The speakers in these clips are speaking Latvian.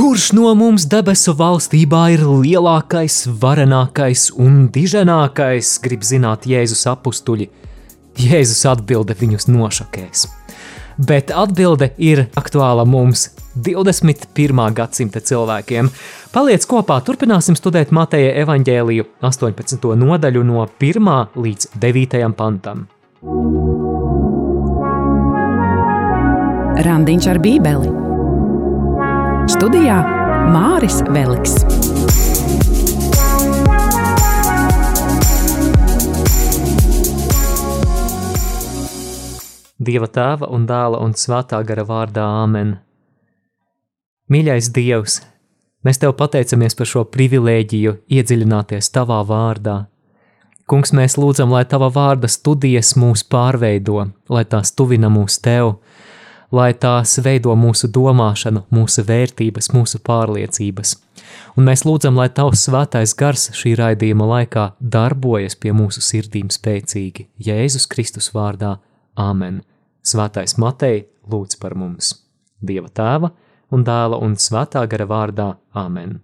Kurš no mums debesu valstībā ir lielākais, varenākais un diženākais, grib zināt Jēzus apstuļi? Jēzus atbilde viņus nošokēs. Bet atbilde ir aktuāla mums, 21. gadsimta cilvēkiem. Paliec kopā, turpināsim studēt Mateja evaņģēliju 18. nodaļu no 1. līdz 9. pantam. Randiņš ar Bībeli Studijā Māris Veliks. Dieva tēva un dēla un svētā gara vārdā Āmen. Mīļais Dievs, mēs Tev pateicamies par šo privilēģiju iedziļināties Tavā vārdā. Kungs, mēs lūdzam, lai Tava vārda studijas mūs pārveido, lai tās tuvina mūs Tev, lai tās veido mūsu domāšanu, mūsu vērtības, mūsu pārliecības. Un mēs lūdzam, lai Tavs svētais gars šī raidījuma laikā darbojas pie mūsu sirdīm spēcīgi. Jēzus Kristus vārdā - Āmen! Svētais Matei lūdz par mums! Dieva tēva un dēla un svētā gara vārdā - Āmen!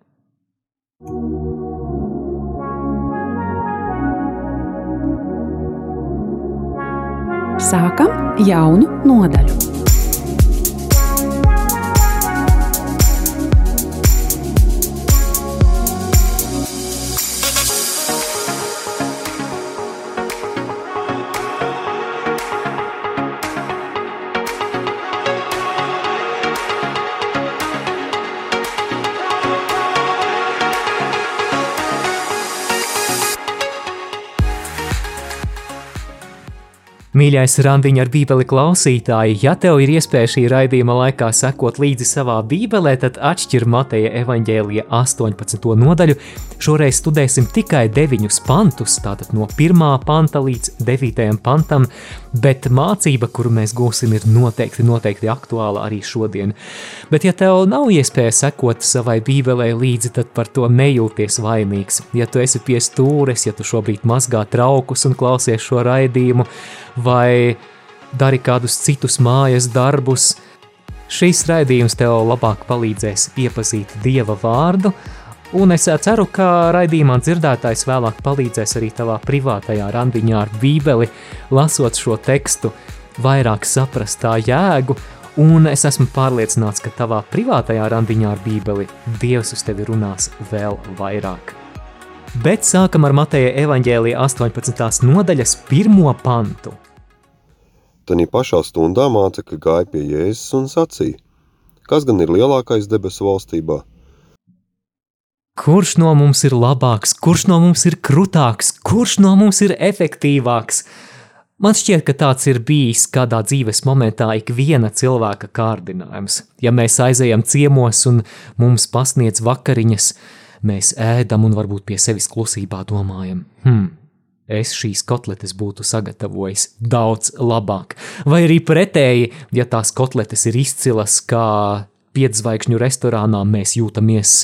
Sākam jaunu nodaļu. Mīļais randiņa ar bībeli klausītāji, ja tev ir iespēja šī raidījuma laikā sekot līdzi savā bībelē, tad atšķir Mateja evaņģēlija 18. nodaļu. Šoreiz studēsim tikai 9 pantus, tātad no 1. panta līdz 9. pantam, bet mācība, kuru mēs gūsim, ir noteikti, noteikti aktuāla arī šodien. Bet ja tev nav iespēja sekot savai bībelē līdzi, tad par to nejūties vainīgs. Ja tu esi pie stūres, ja tu šobrīd mazgā traukus un klausies šo raidījumu, vai dari kādus citus mājas darbus. Šīs raidījums tev labāk palīdzēs iepazīt Dieva vārdu, un es ceru, ka raidījumā dzirdētājs vēlāk palīdzēs arī tavā privātajā randiņā ar bībeli, lasot šo tekstu, vairāk saprast tā jēgu, un es esmu pārliecināts, ka tavā privātajā randiņā ar bībeli Dievs uz tevi runās vēl vairāk. Bet sākam ar Mateja evaņģēlija 18. nodaļas pirmo pantu. Tanī pašā stundā mācekļi gāja pie Jēzus un sacīja, kas gan ir lielākais debesu valstībā? Kurš no mums ir labāks, kurš no mums ir krutāks, kurš no mums ir efektīvāks? Man šķiet, ka tāds ir bijis kādā dzīves momentā ikviena cilvēka kārdinājums. Ja mēs aizejam ciemos un mums pasniedz vakariņas, mēs ēdam un varbūt pie sevis klusībā domājam, hmm, es šīs kotletes būtu sagatavojis daudz labāk. Vai arī pretēji, ja tās kotletes ir izcilas kā pietzvaigžņu restorānā, mēs jūtamies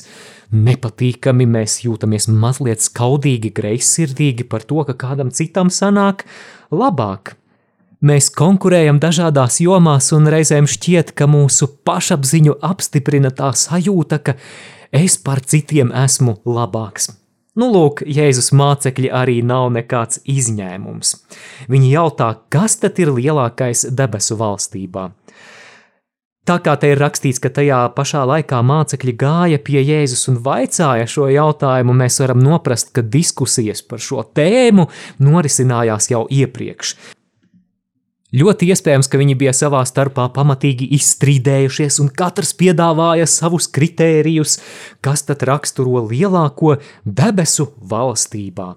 nepatīkami, mēs jūtamies mazliet skaudīgi, greizsirdīgi par to, ka kādam citam sanāk labāk. Mēs konkurējam dažādās jomās, un reizēm šķiet, ka mūsu pašapziņu apstiprina tā sajūta, ka es par citiem esmu labāks. Nu, lūk, Jēzus mācekļi arī nav nekāds izņēmums. Viņi jautā, kas tad ir lielākais debesu valstībā? Tā kā te ir rakstīts, ka tajā pašā laikā mācekļi gāja pie Jēzus un vaicāja šo jautājumu, mēs varam noprast, ka diskusijas par šo tēmu norisinājās jau iepriekš. Ļoti iespējams, ka viņi bija savā starpā pamatīgi izstrīdējušies, un katrs piedāvāja savus kritērijus, kas tad raksturo lielāko debesu valstībā.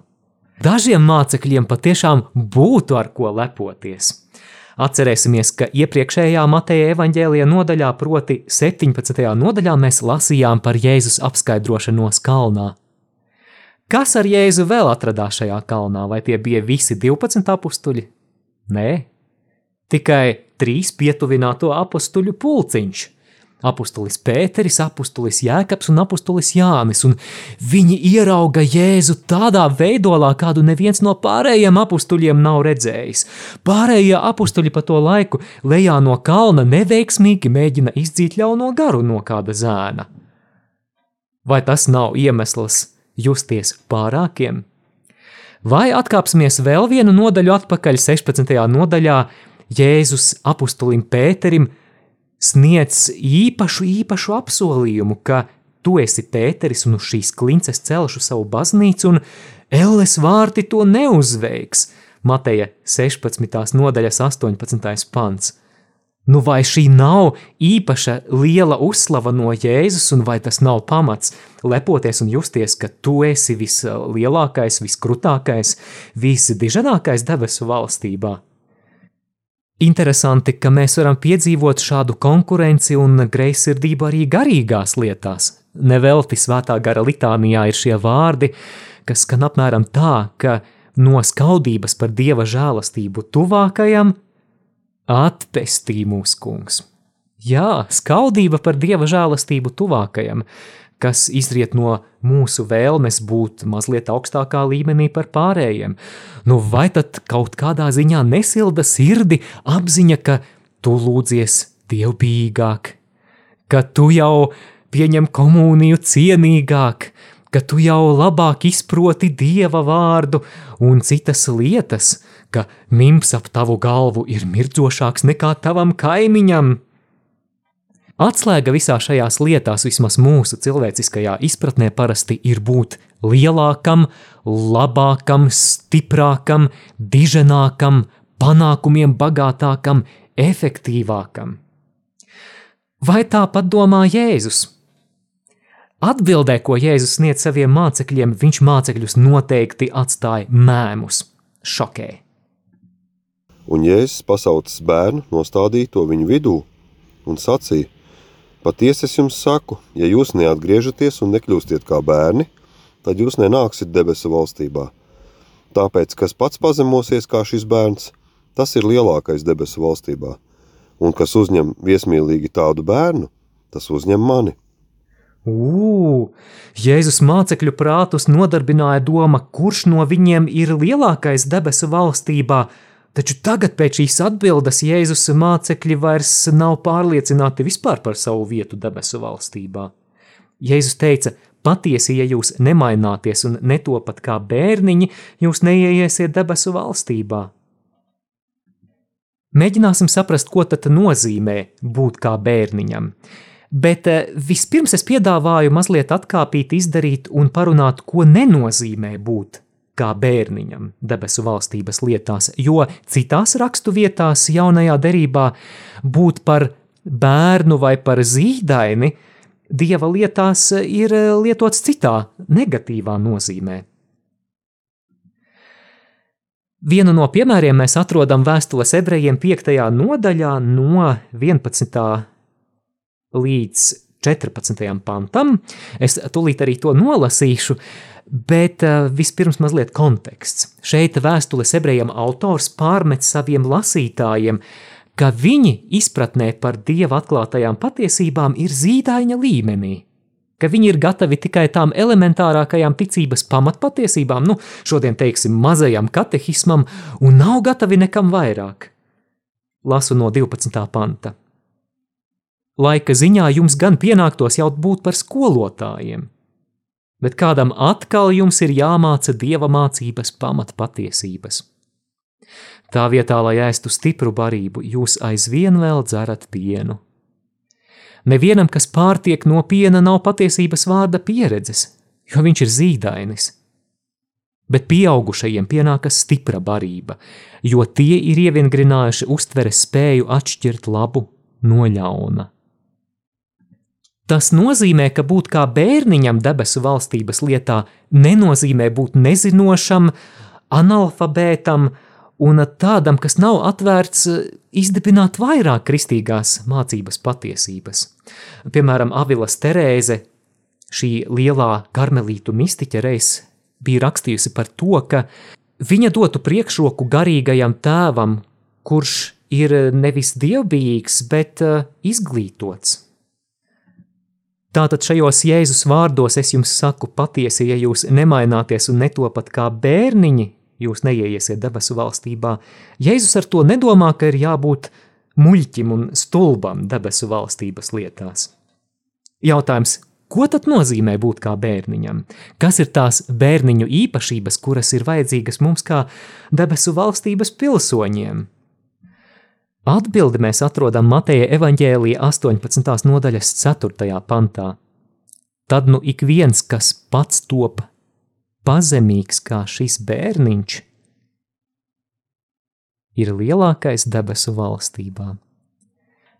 Dažiem mācekļiem patiešām būtu ar ko lepoties. Atcerēsimies, ka iepriekšējā Mateja evaņģēlija nodaļā, proti 17. nodaļā, mēs lasījām par Jēzus apskaidrošanos kalnā. Kas ar Jēzu vēl atradās šajā kalnā? Vai tie bija visi 12 apstuļi? Nē, tikai trīs pietuvināto apstuļu pulciņš. Apostolis Pēteris, apostolis Jēkabs un apostolis Jānis, un viņi ierauga Jēzu tādā veidolā, kādu neviens no pārējiem apustuļiem nav redzējis. Pārējie apustuļi pa to laiku lejā no kalna neveiksmīgi mēģina izdzīt ļauno garu no kāda zēna. Vai tas nav iemesls justies pārākiem? Vai atkāpsimies vēl vienu nodaļu atpakaļ, 16. nodaļā, Jēzus apustulim Pēterim sniedz īpašu, īpašu apsolījumu, ka tu esi Pēteris un uz šīs klinces celšu savu baznīcu, un Elles vārti to neuzveiks. Mateja 16. nodaļas 18. pants. Nu vai šī nav īpaša liela uzslava no Jēzus, un vai tas nav pamats lepoties un justies, ka tu esi vislielākais, viskrutākais, visdiženākais debesu valstībā? Interesanti, ka mēs varam piedzīvot šādu konkurenci un greizsirdību arī garīgās lietās. Nevelti svētā gara litānijā ir šie vārdi, kas skan apmēram tā, ka no skaudības par dieva žēlastību tuvākajam Atpestī mūs, kungs! Jā, skaudība par dieva žēlastību tuvākajam, kas izriet no mūsu vēlmes būt mazliet augstākā līmenī par pārējiem. Nu, vai tad kaut kādā ziņā nesilda sirdi apziņa, ka tu lūdzies dievbijīgāk, ka tu jau pieņem komuniju cienīgāk, ka tu jau labāk izproti dieva vārdu un citas lietas, ka mims ap tavu galvu ir mirdzošāks nekā tavam kaimiņam. Atslēga visā šajās lietās, vismaz mūsu cilvēciskajā izpratnē, parasti ir būt lielākam, labākam, stiprākam, diženākam, panākumiem bagātākam, efektīvākam. Vai tāpat domā Jēzus? Atbildē, ko Jēzus sniedz saviem mācekļiem, viņš mācekļus noteikti atstāja mēmus, šokēja. Un Jēzus pasaucis bērnu, nostādīja to viņu vidū un sacīja: Patiesi es jums saku, ja jūs neatgriežaties un nekļūstiet kā bērni, tad jūs nenāksiet debesu valstībā. Tāpēc, kas pats pazemosies kā šis bērns, tas ir lielākais debesu valstībā. Un kas uzņem viesmīlīgi tādu bērnu, tas uzņem mani. Ugh! Jēzus mācekļu prātus nodarbināja doma, kurš no viņiem ir lielākais debesu valstībā, Taču tagad pēc šīs atbildes Jēzus mācekļi vairs nav pārliecināti vispār par savu vietu debesu valstībā. Jēzus teica, patiesi, ja jūs nemaināties un netopat kā bērniņi, jūs neieiesiet debesu valstībā. Mēģināsim saprast, ko tad nozīmē būt kā bērniņam. Bet eh, vispirms es piedāvāju mazliet atkāpīt, izdarīt un parunāt, ko nenozīmē būt kā bērniņam debesu valstības lietās, jo citās rakstu vietās jaunajā derībā būt par bērnu vai par zīdaini dieva lietās ir lietots citā negatīvā nozīmē. Vienu no piemēriem mēs atrodam vēstules ebrejiem 5. nodaļā no 11. līdz 14. pantam. Es tūlīt arī to nolasīšu. Uh, Bet uh, vispirms mazliet konteksts. Šeit vēstules ebrejiem autors pārmet saviem lasītājiem, ka viņi izpratnē par dieva atklātajām patiesībām ir zīdaiņa līmenī, ka viņi ir gatavi tikai tām elementārākajām ticības pamatpatiesībām, nu, šodien teiksim, mazajam katehismam, un nav gatavi nekam vairāk. Lasu no 12. panta. Laika ziņā jums gan pienāktos jau būt par skolotājiem – bet kādam atkal jums ir jāmāca dieva mācības pamatpatiesības. Tā vietā, lai ēstu stipru barību, jūs aizvien vēl dzerat pienu. Nevienam, kas pārtiek no piena, nav patiesības vārda pieredzes, jo viņš ir zīdainis. Bet pieaugušajiem pienākas stipra barība, jo tie ir ievingrinājuši uztveres spēju atšķirt labu no ļauna. Tas nozīmē, ka būt kā bērniņam debesu valstības lietā nenozīmē būt nezinošam, analfabētam un tādam, kas nav atvērts izdibināt vairāk kristīgās mācības patiesības. Piemēram, Avilas Terēze, šī lielā karmelītu mistiķa reiz bija rakstījusi par to, ka viņa dotu priekšroku garīgajam tēvam, kurš ir nevis dievbijīgs, bet izglītots. Tātad šajos Jēzus vārdos es jums saku patiesi, ja jūs nemaināties un netopat kā bērniņi, jūs neieiesiet debesu valstībā. Jēzus ar to nedomā, ka ir jābūt muļķim un stulbam debesu valstības lietās. Jautājums, Ko tad nozīmē būt kā bērniņam? Kas ir tās bērniņu īpašības, kuras ir vajadzīgas mums kā debesu valstības pilsoņiem? Atbildi mēs atrodam Mateja evaņģēlija 18. nodaļas 4. pantā. Tad nu ik viens, kas pats top pazemīgs kā šis bērniņš, ir lielākais debesu valstībā.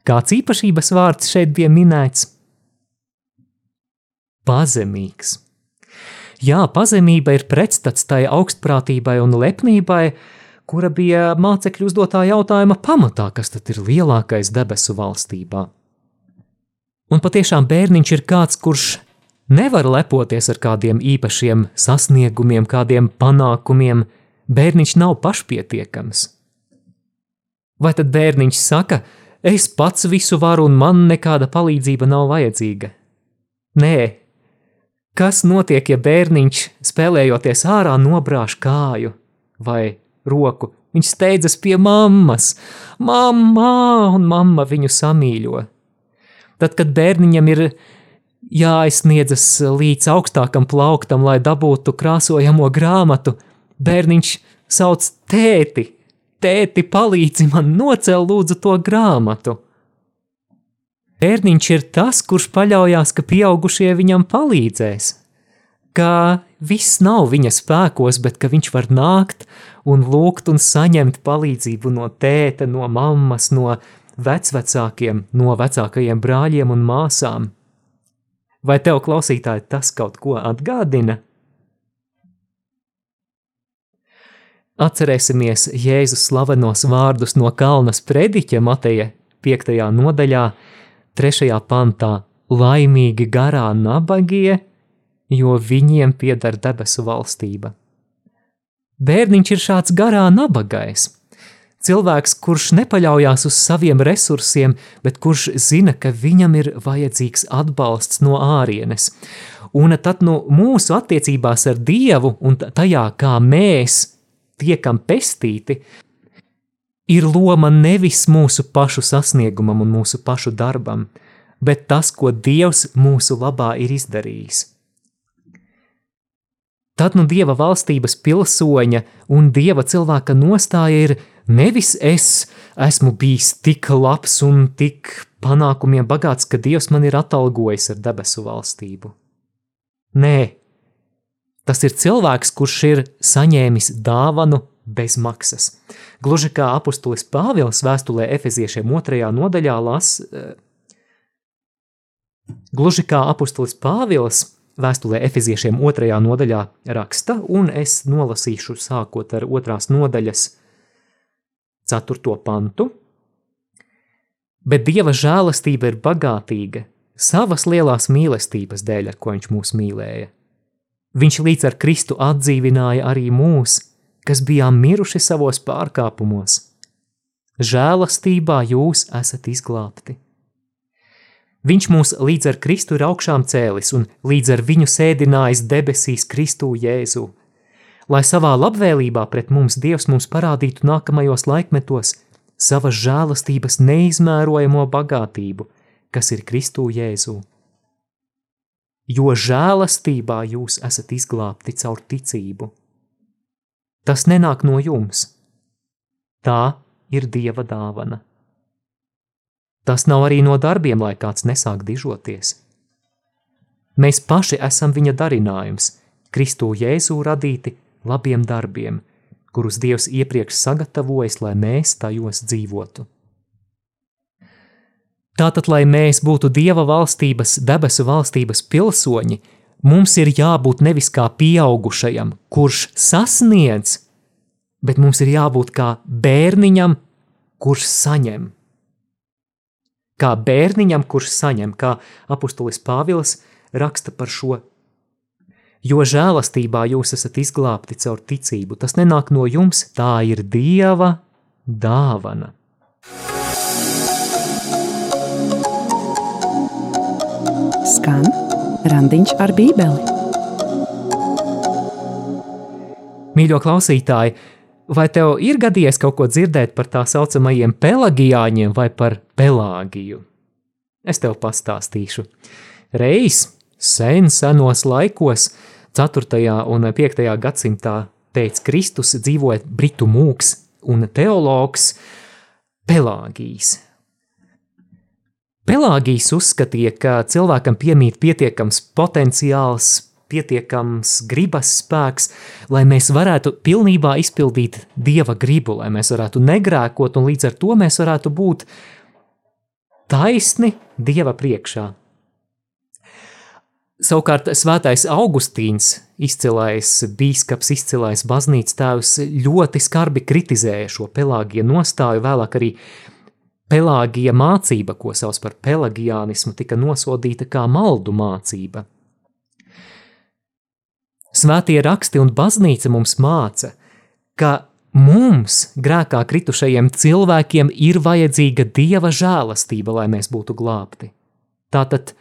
Kāds īpašības vārds šeit bija minēts? Pazemīgs. Jā, pazemība ir pretstats tai augstprātībai un lepnībai, kura bija mācekļu uzdotā jautājuma pamatā, kas tad ir lielākais debesu valstībā. Un patiešām bērniņš ir kāds, kurš nevar lepoties ar kādiem īpašiem sasniegumiem, kādiem panākumiem. Bērniņš nav pašpietiekams. Vai tad bērniņš saka, es pats visu varu un man nekāda palīdzība nav vajadzīga? Nē, Kas notiek, ja bērniņš spēlējoties ārā nobrāž kāju vai roku? Viņš steidzas pie mammas, mamma, un mamma viņu samīļo. Tad, kad bērniņam ir jāaizsniedzas līdz augstākam plauktam, lai dabūtu krāsojamo grāmatu, bērniņš sauc tēti, tēti, palīdzi man nocelt lūdzu to grāmatu. Bērniņš ir tas, kurš paļaujas, ka pieaugušie viņam palīdzēs, ka viss nav viņa spēkos, bet ka viņš var nākt un lūgt un saņemt palīdzību no tēta, no mammas, no vecvecākiem, no vecākajiem brāļiem un māsām. Vai tev, klausītāji, tas kaut ko atgādina? Atcerēsimies Jēzus slavenos vārdus no kalnas prediķa Mateja 5. nodaļā, Trešajā pantā - laimīgi garā nabagie, jo viņiem pieder debesu valstība. Bērniņš ir šāds garā nabagais. Cilvēks, kurš nepaļaujas uz saviem resursiem, bet kurš zina, ka viņam ir vajadzīgs atbalsts no ārienes. Un tad nu, mūsu attiecībās ar Dievu un tajā, kā mēs tiekam pestīti, ir loma nevis mūsu pašu sasniegumam un mūsu pašu darbam, bet tas, ko Dievs mūsu labā ir izdarījis. Tad nu Dieva valstības pilsoņa un Dieva cilvēka nostāja ir nevis es esmu bijis tik labs un tik panākumiem bagāts, ka Dievs man ir atalgojis ar debesu valstību. Nē, tas ir cilvēks, kurš ir saņēmis dāvanu bez maksas. Gluži kā apustulis Pāvils vēstulē Efeziešiem otrajā nodaļā las, eh, gluži kā apustulis Pāvils vēstulē Efeziešiem otrajā nodaļā raksta, un es nolasīšu sākot ar otrās nodaļas ceturto pantu. Bet Dieva žēlastība ir bagātīga savas lielās mīlestības dēļ, ar ko viņš mūs mīlēja. Viņš līdz ar Kristu atdzīvināja arī mūsu kas bijām miruši savos pārkāpumos. Žēlastībā jūs esat izglābti. Viņš mūs līdz ar Kristu ir augšām cēlis un līdz ar viņu sēdinājis debesīs Kristū Jēzu, lai savā labvēlībā pret mums Dievs mums parādītu nākamajos laikmetos savas žēlastības neizmērojamo bagātību, kas ir Kristū Jēzu. Jo žēlastībā jūs esat izglābti caur ticību. Tas nenāk no jums. Tā ir dieva dāvana. Tas nav arī no darbiem, lai kāds nesāk dižoties. Mēs paši esam viņa darinājums, Kristu Jēzū radīti labiem darbiem, kurus Dievs iepriekš sagatavojis, lai mēs tajos dzīvotu. Tātad, lai mēs būtu Dieva valstības, debesu valstības pilsoņi, mums ir jābūt nevis kā pieaugušajam, kurš sasniedz, bet mums ir jābūt kā bērniņam, kurš saņem. Kā bērniņam, kurš saņem, kā apustulis Pāvils raksta par šo. Jo žēlastībā jūs esat izglābti caur ticību, tas nenāk no jums, tā ir Dieva dāvana. Skan randiņš ar bībeli. Mīļo klausītāji, vai tev ir gadījies kaut ko dzirdēt par tā saucamajiem pelagijāņiem vai par pelāgiju? Es tev pastāstīšu. Reiz sen senos laikos, 4. un 5. gadsimtā pēc Kristus dzīvoja britu mūks un teologs Pelāgijs. Pelāgijs uzskatīja, ka cilvēkam piemīt pietiekams potenciāls, pietiekams gribas spēks, lai mēs varētu pilnībā izpildīt dieva gribu, lai mēs varētu negrēkot, un līdz ar to mēs varētu būt taisni dieva priekšā. Savukārt Svētais Augustīns, izcilais biskups, izcilais baznīcas tēvs, ļoti skarbi kritizēja šo pelāgija nostāju. Vēlāk arī pelāgija mācība, ko sauc par pelagiānismu, tika nosodīta kā maldu mācība. Svētie raksti un baznīca mums māca, ka mums, grēkā kritušajiem cilvēkiem, ir vajadzīga dieva žēlastība, lai mēs būtu glābti. Tātad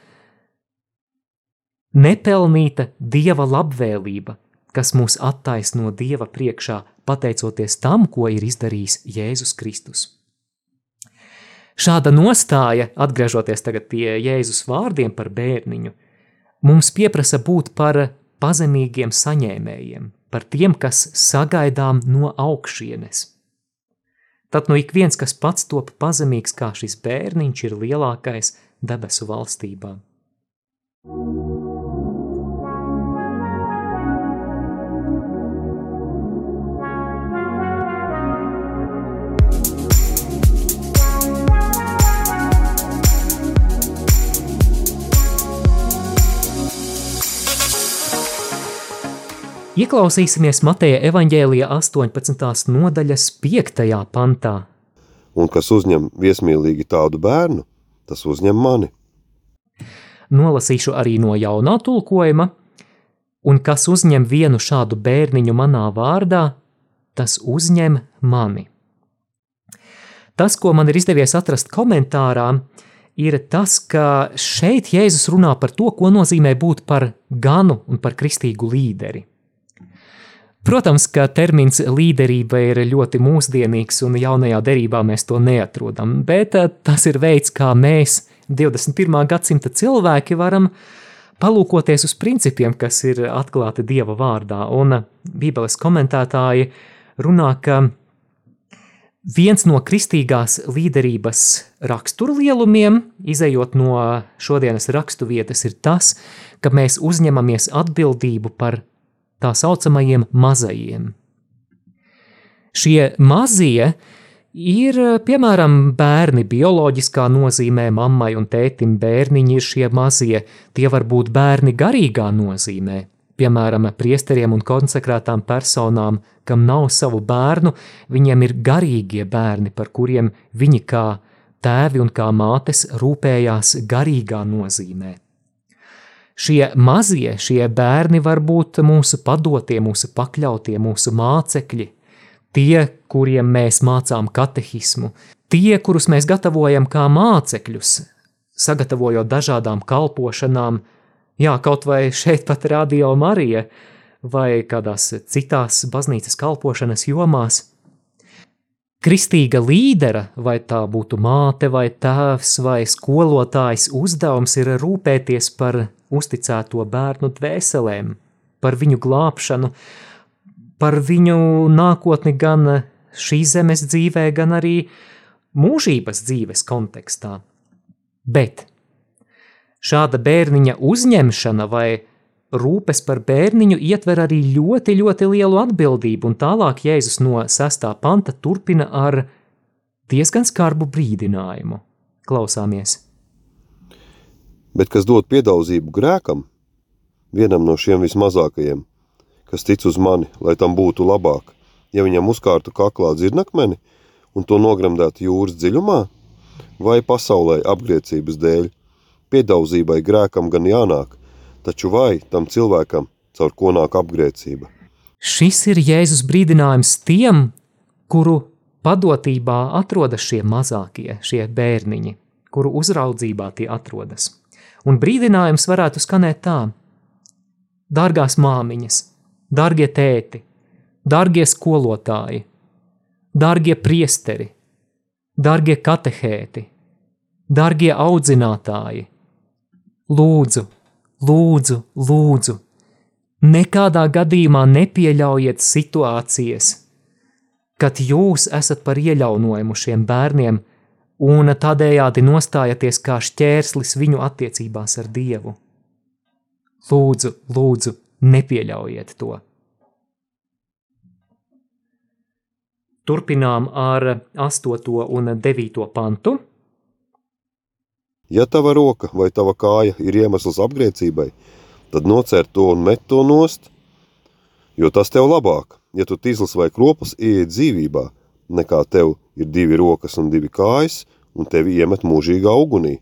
nepelnīta dieva labvēlība, kas mūs attaisno dieva priekšā, pateicoties tam, ko ir izdarījis Jēzus Kristus. Šāda nostāja, atgriežoties tagad pie Jēzus vārdiem par bērniņu, mums pieprasa būt par pazemīgiem saņēmējiem, par tiem, kas sagaidām no augšienes. Tad nu ik viens, kas pats top pazemīgs kā šis bērniņš, ir lielākais debesu valstībā. thank you Ieklausīsimies Mateja evaņģēlija 18. nodaļas 5. pantā. Un kas uzņem viesmīlīgi tādu bērnu, tas uzņem mani. Nolasīšu arī no jaunā tulkojuma, un kas uzņem vienu šādu bērniņu manā vārdā, tas uzņem mani. Tas, ko man ir izdevies atrast komentārā, ir tas, ka šeit Jēzus runā par to, ko nozīmē būt par ganu un par kristīgu līderi. Protams, ka termins līderība ir ļoti mūsdienīgs, un jaunajā derībā mēs to neatrodam, bet eh, tas ir veids, kā mēs, 21. gadsimta cilvēki, varam palūkoties uz principiem, kas ir atklāti Dieva vārdā. Un Bībeles komentētāji runā, ka viens no kristīgās līderības raksturlielumiem, izējot no šodienas raksturvietas, ir tas, ka mēs uzņemamies atbildību par tā saucamajiem mazajiem. Šie mazie ir, piemēram, bērni bioloģiskā nozīmē, mammai un tētim bērniņi ir šie mazie, tie var būt bērni garīgā nozīmē, piemēram, priesteriem un konsekrētām personām, kam nav savu bērnu, viņiem ir garīgie bērni, par kuriem viņi kā tēvi un kā mātes rūpējās garīgā nozīmē. Šie mazie, šie bērni var būt mūsu padotie, mūsu pakļautie, mūsu mācekļi, tie, kuriem mēs mācām katehismu, tie, kurus mēs gatavojam kā mācekļus, sagatavojot dažādām kalpošanām, jā, kaut vai šeit pat Radio Marija vai kādās citās baznīcas kalpošanas jomās. Kristīga līdera, vai tā būtu māte, vai tēvs, vai skolotājs, uzdevums ir rūpēties par uzticēto bērnu dvēselēm, par viņu glābšanu, par viņu nākotni gan šīs zemes dzīvē, gan arī mūžības dzīves kontekstā. Bet šāda bērniņa uzņemšana vai rūpes par bērniņu ietver arī ļoti, ļoti lielu atbildību, un tālāk Jēzus no 6. panta turpina ar diezgan skarbu brīdinājumu. Klausāmies! Bet kas dod piedauzību grēkam, vienam no šiem vismazākajiem, kas tic uz mani, lai tam būtu labāk, ja viņam uzkārtu kaklā dzirnakmeni un to nogremdētu jūras dziļumā, vai pasaulē apgriecības dēļ, piedauzībai grēkam gan jānāk, taču vai tam cilvēkam, caur ko nāk apgriecība. Šis ir Jēzus brīdinājums tiem, kuru padotībā atrodas šie mazākie, šie bērniņi, kuru uzraudzībā tie atrodas. Un brīdinājums varētu skanēt tā: Dārgās māmiņas, dārgie tēti, dārgie skolotāji, dārgie priesteri, dārgie katehēti, dārgie audzinātāji, lūdzu, lūdzu, lūdzu, nekādā gadījumā nepieļaujiet situācijas, kad jūs esat par ieļaunojumu šiem bērniem un tādējādi nostājaties kā šķērslis viņu attiecībās ar Dievu. Lūdzu, lūdzu, nepieļaujiet to. Turpinām ar 8. un 9. pantu. Ja tava roka vai tava kāja ir iemesls apgrēcībai, tad nocērt to un met to nost, jo tas tev labāk, ja tu tīzlis vai kroplis ieiet dzīvībā, nekā tev ir divi rokas un divi kājas, un tevi iemet mūžīgā ugunī.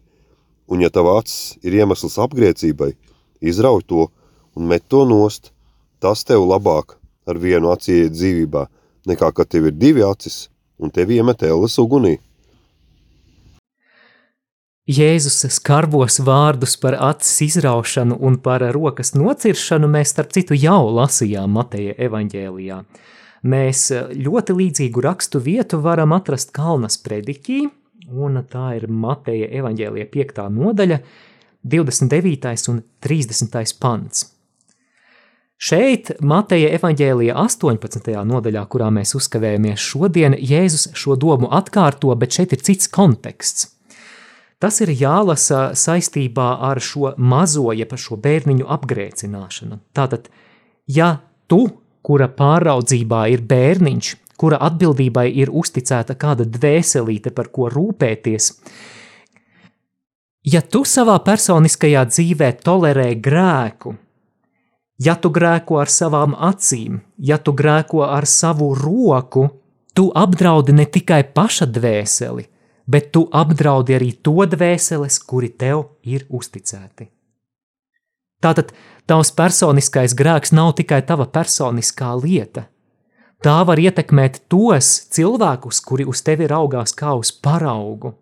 Un ja tava acis ir iemesls apgrēcībai, izrauj to un met to nost, tas tev labāk ar vienu aci ieiet dzīvībā, nekā kad tev ir divi acis un tevi iemet elles ugunī. Jēzus skarbos vārdus par acis izraušanu un par rokas nociršanu mēs, starp citu, jau lasījām Mateja evaņģēlijā. Mēs ļoti līdzīgu rakstu vietu varam atrast Kalnas prediķī, un tā ir Mateja evaņģēlija 5. nodaļa, 29. un 30. pants. Šeit, Mateja evaņģēlija 18. nodaļā, kurā mēs uzkavējamies šodien, Jēzus šo domu atkārto, bet šeit ir cits konteksts. Tas ir jālasa saistībā ar šo mazo, jeb šo bērniņu apgrēcināšanu. Tātad, ja tu, kura pāraudzībā ir bērniņš, kura atbildībai ir uzticēta kāda dvēselīte, par ko rūpēties, ja tu savā personiskajā dzīvē tolerē grēku, ja tu grēko ar savām acīm, ja tu grēko ar savu roku, tu apdraudi ne tikai paša dvēseli, bet tu apdraudi arī to dvēseles, kuri tev ir uzticēti. Tātad tavs personiskais grēks nav tikai tava personiskā lieta. Tā var ietekmēt tos cilvēkus, kuri uz tevi raugās kā uz paraugu.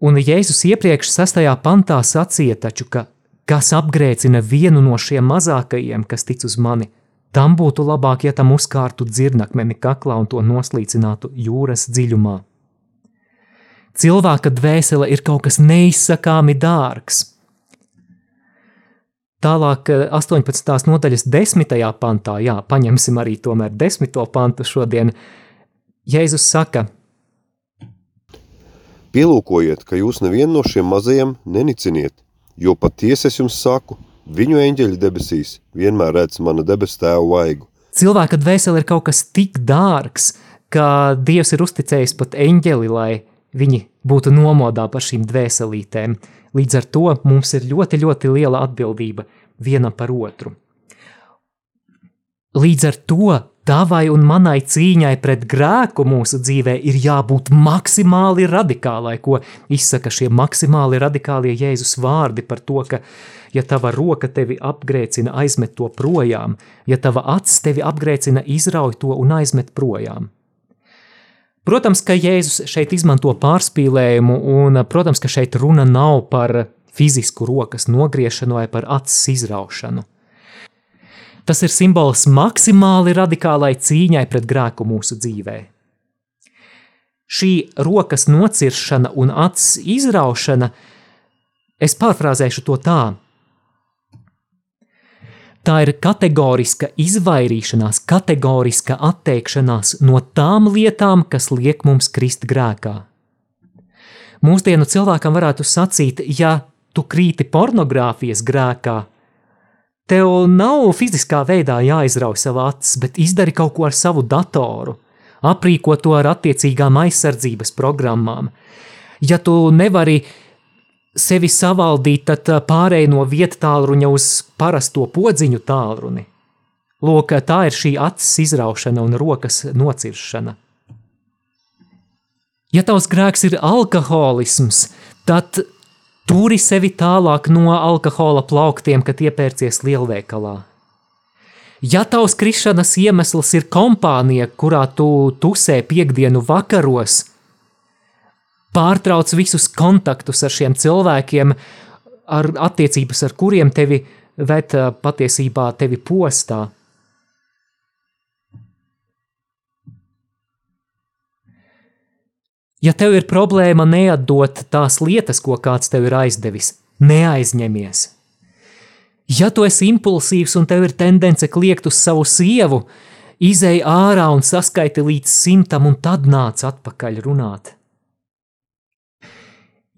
Un Jēzus iepriekš sastajā pantā sacīja taču, ka kas apgrēcina vienu no šiem mazākajiem, kas tic uz mani, Tam būtu labāk, ja tam uzkārtu dzirnakmeni kaklā un to noslīcinātu jūras dziļumā. Cilvēka dvēsele ir kaut kas neizsakāmi dārgs. Tālāk, 18. Eh, nodaļas 10. pantā, jā, paņemsim arī tomēr 10. pantu šodien. Jēzus saka: Pielūkojiet, ka jūs nevienu no šiem mazajiem neniciniet, jo patiesi es jums saku, Viņu eņģeļi debesīs vienmēr redz mana debesu tēvu vaigu. Cilvēka dvēsele ir kaut kas tik dārgs, ka Dievs ir uzticējis pat eņģeli, lai viņi būtu nomodā par šīm dvēselītēm. Līdz ar to mums ir ļoti, ļoti liela atbildība vienam par otru. Līdz ar to tavai un manai cīņai pret grēku mūsu dzīvē ir jābūt maksimāli radikālai, ko izsaka šie maksimāli radikālie Jēzus vārdi par to, ka ja tava roka tevi apgrēcina, aizmet to projām, ja tava acis tevi apgrēcina, izrauj to un aizmet projām. Protams, ka Jēzus šeit izmanto pārspīlējumu, un, protams, ka šeit runa nav par fizisku rokas nogriešanu vai par acis izraušanu. Tas ir simbols maksimāli radikālai cīņai pret grēku mūsu dzīvē. Šī rokas nociršana un acis izraušana, es pārfrāzēšu to tā, Tā ir kategoriska izvairīšanās, kategoriska atteikšanās no tām lietām, kas liek mums krist grēkā. Mūsdienu cilvēkam varētu sacīt, ja tu krīti pornogrāfijas grēkā, tev nav fiziskā veidā jāizrauj savā acis, bet izdari kaut ko ar savu datoru, aprīko to ar attiecīgām aizsardzības programmām. Ja tu nevari sevi savaldīt, tad pārēj no vieta tālruņa uz parasto podziņu tālruni. Lūk, tā ir šī acis izraušana un rokas nociršana. Ja tavs grēks ir alkoholisms, tad turi sevi tālāk no alkohola plauktiem, kad iepērcies lielveikalā. Ja tavs krišanas iemesls ir kompānija, kurā tu tusē piekdienu vakaros, pārtrauc visus kontaktus ar šiem cilvēkiem, ar attiecības ar kuriem tevi ved patiesībā tevi postā. Ja tev ir problēma neatdot tās lietas, ko kāds tev ir aizdevis, neaizņemies. Ja tu esi impulsīvs un tev ir tendence kliegt uz savu sievu, izēj ārā un saskaiti līdz simtam, un tad nāc atpakaļ runāt.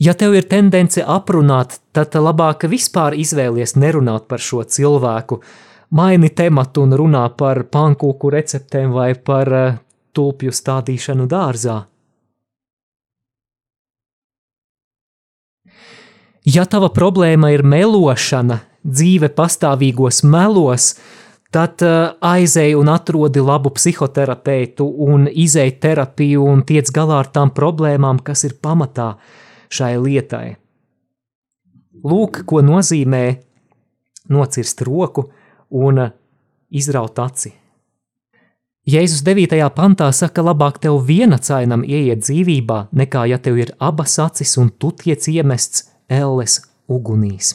Ja tev ir tendence aprunāt, tad labāk vispār izvēlies nerunāt par šo cilvēku, maini tematu un runā par pankūku receptēm vai par uh, tulpju stādīšanu dārzā. Ja tava problēma ir melošana, dzīve pastāvīgos melos, tad uh, aizej un atrodi labu psihoterapeitu un izej terapiju un tiec galā ar tām problēmām, kas ir pamatā šai lietai. Lūk, ko nozīmē nocirst roku un izraut aci. Jēzus 9. pantā saka, labāk tev viena cainam ieiet dzīvībā, nekā ja tev ir abas acis un tu tiec iemests elles ugunīs.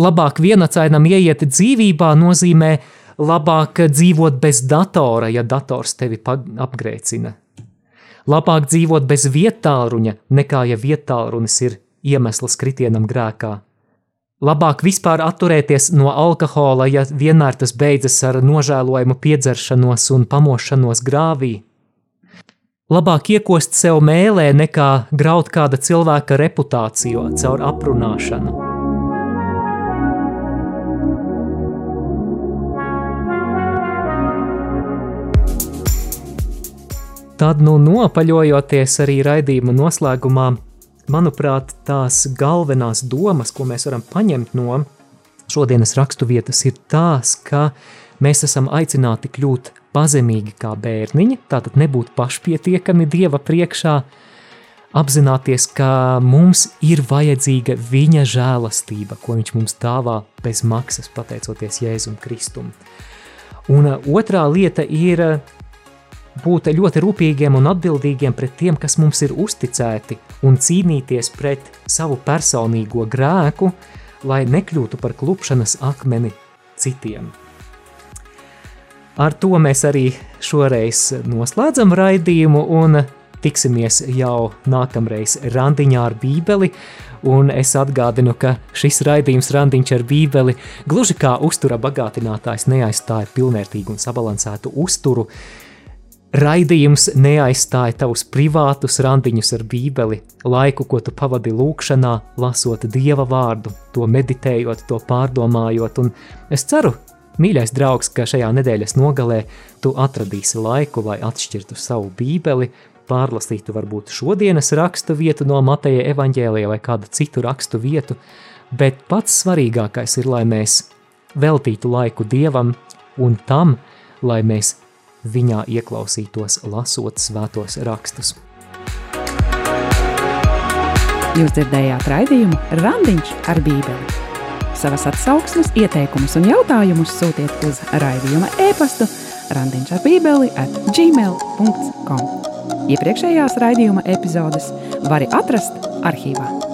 Labāk vienacainam ieiet dzīvībā nozīmē labāk dzīvot bez datora, ja dators tevi apgrēcina. Labāk dzīvot bez vietāluņa, nekā ja vietālunis ir iemesls kritienam grēkā. Labāk vispār atturēties no alkohola, ja vienmēr tas beidzas ar nožēlojumu piedzeršanos un pamošanos grāvī. Labāk iekost sev mēlē, nekā graut kāda cilvēka reputāciju caur aprunāšanu. Tad, nu, nopaļojoties arī raidījuma noslēgumā, manuprāt, tās galvenās domas, ko mēs varam paņemt no šodienas raksturvietas, ir tās, ka mēs esam aicināti kļūt pazemīgi kā bērniņi, tātad nebūt pašpietiekami Dieva priekšā, apzināties, ka mums ir vajadzīga viņa žēlastība, ko viņš mums dāvā bez maksas, pateicoties Jēzum Kristum. Un uh, otrā lieta ir būt ļoti rūpīgiem un atbildīgiem pret tiem, kas mums ir uzticēti, un cīnīties pret savu personīgo grēku, lai nekļūtu par klupšanas akmeni citiem. Ar to mēs arī šoreiz noslēdzam raidījumu un tiksimies jau nākamreiz randiņā ar bībeli. Un es atgādinu, ka šis raidījums randiņš ar bībeli gluži kā uztura bagātinātājs neaizstāja pilnvērtīgu un sabalansētu uzturu. Raidījums neaizstāja tavus privātus randiņus ar bībeli, laiku, ko tu pavadi lūkšanā, lasot dieva vārdu, to meditējot, to pārdomājot, un es ceru, Mīļais draugs, ka šajā nedēļas nogalē tu atradīsi laiku, lai atšķirtu savu bībeli, pārlasītu varbūt šodienas rakstu vietu no Mateja evaņģēlija vai kādu citu rakstu vietu, bet pats svarīgākais ir, lai mēs veltītu laiku Dievam un tam, lai mēs viņā ieklausītos lasot svētos rakstus. Jūs dzirdējāt raidījumu Randiņš ar bībeli. Savas atsauksmes, ieteikumus un jautājumus sūtiet uz raidījuma e-pastu randiņš ar bībeli at gmail.com. Iepriekšējās raidījuma epizodes var atrast arhīvā.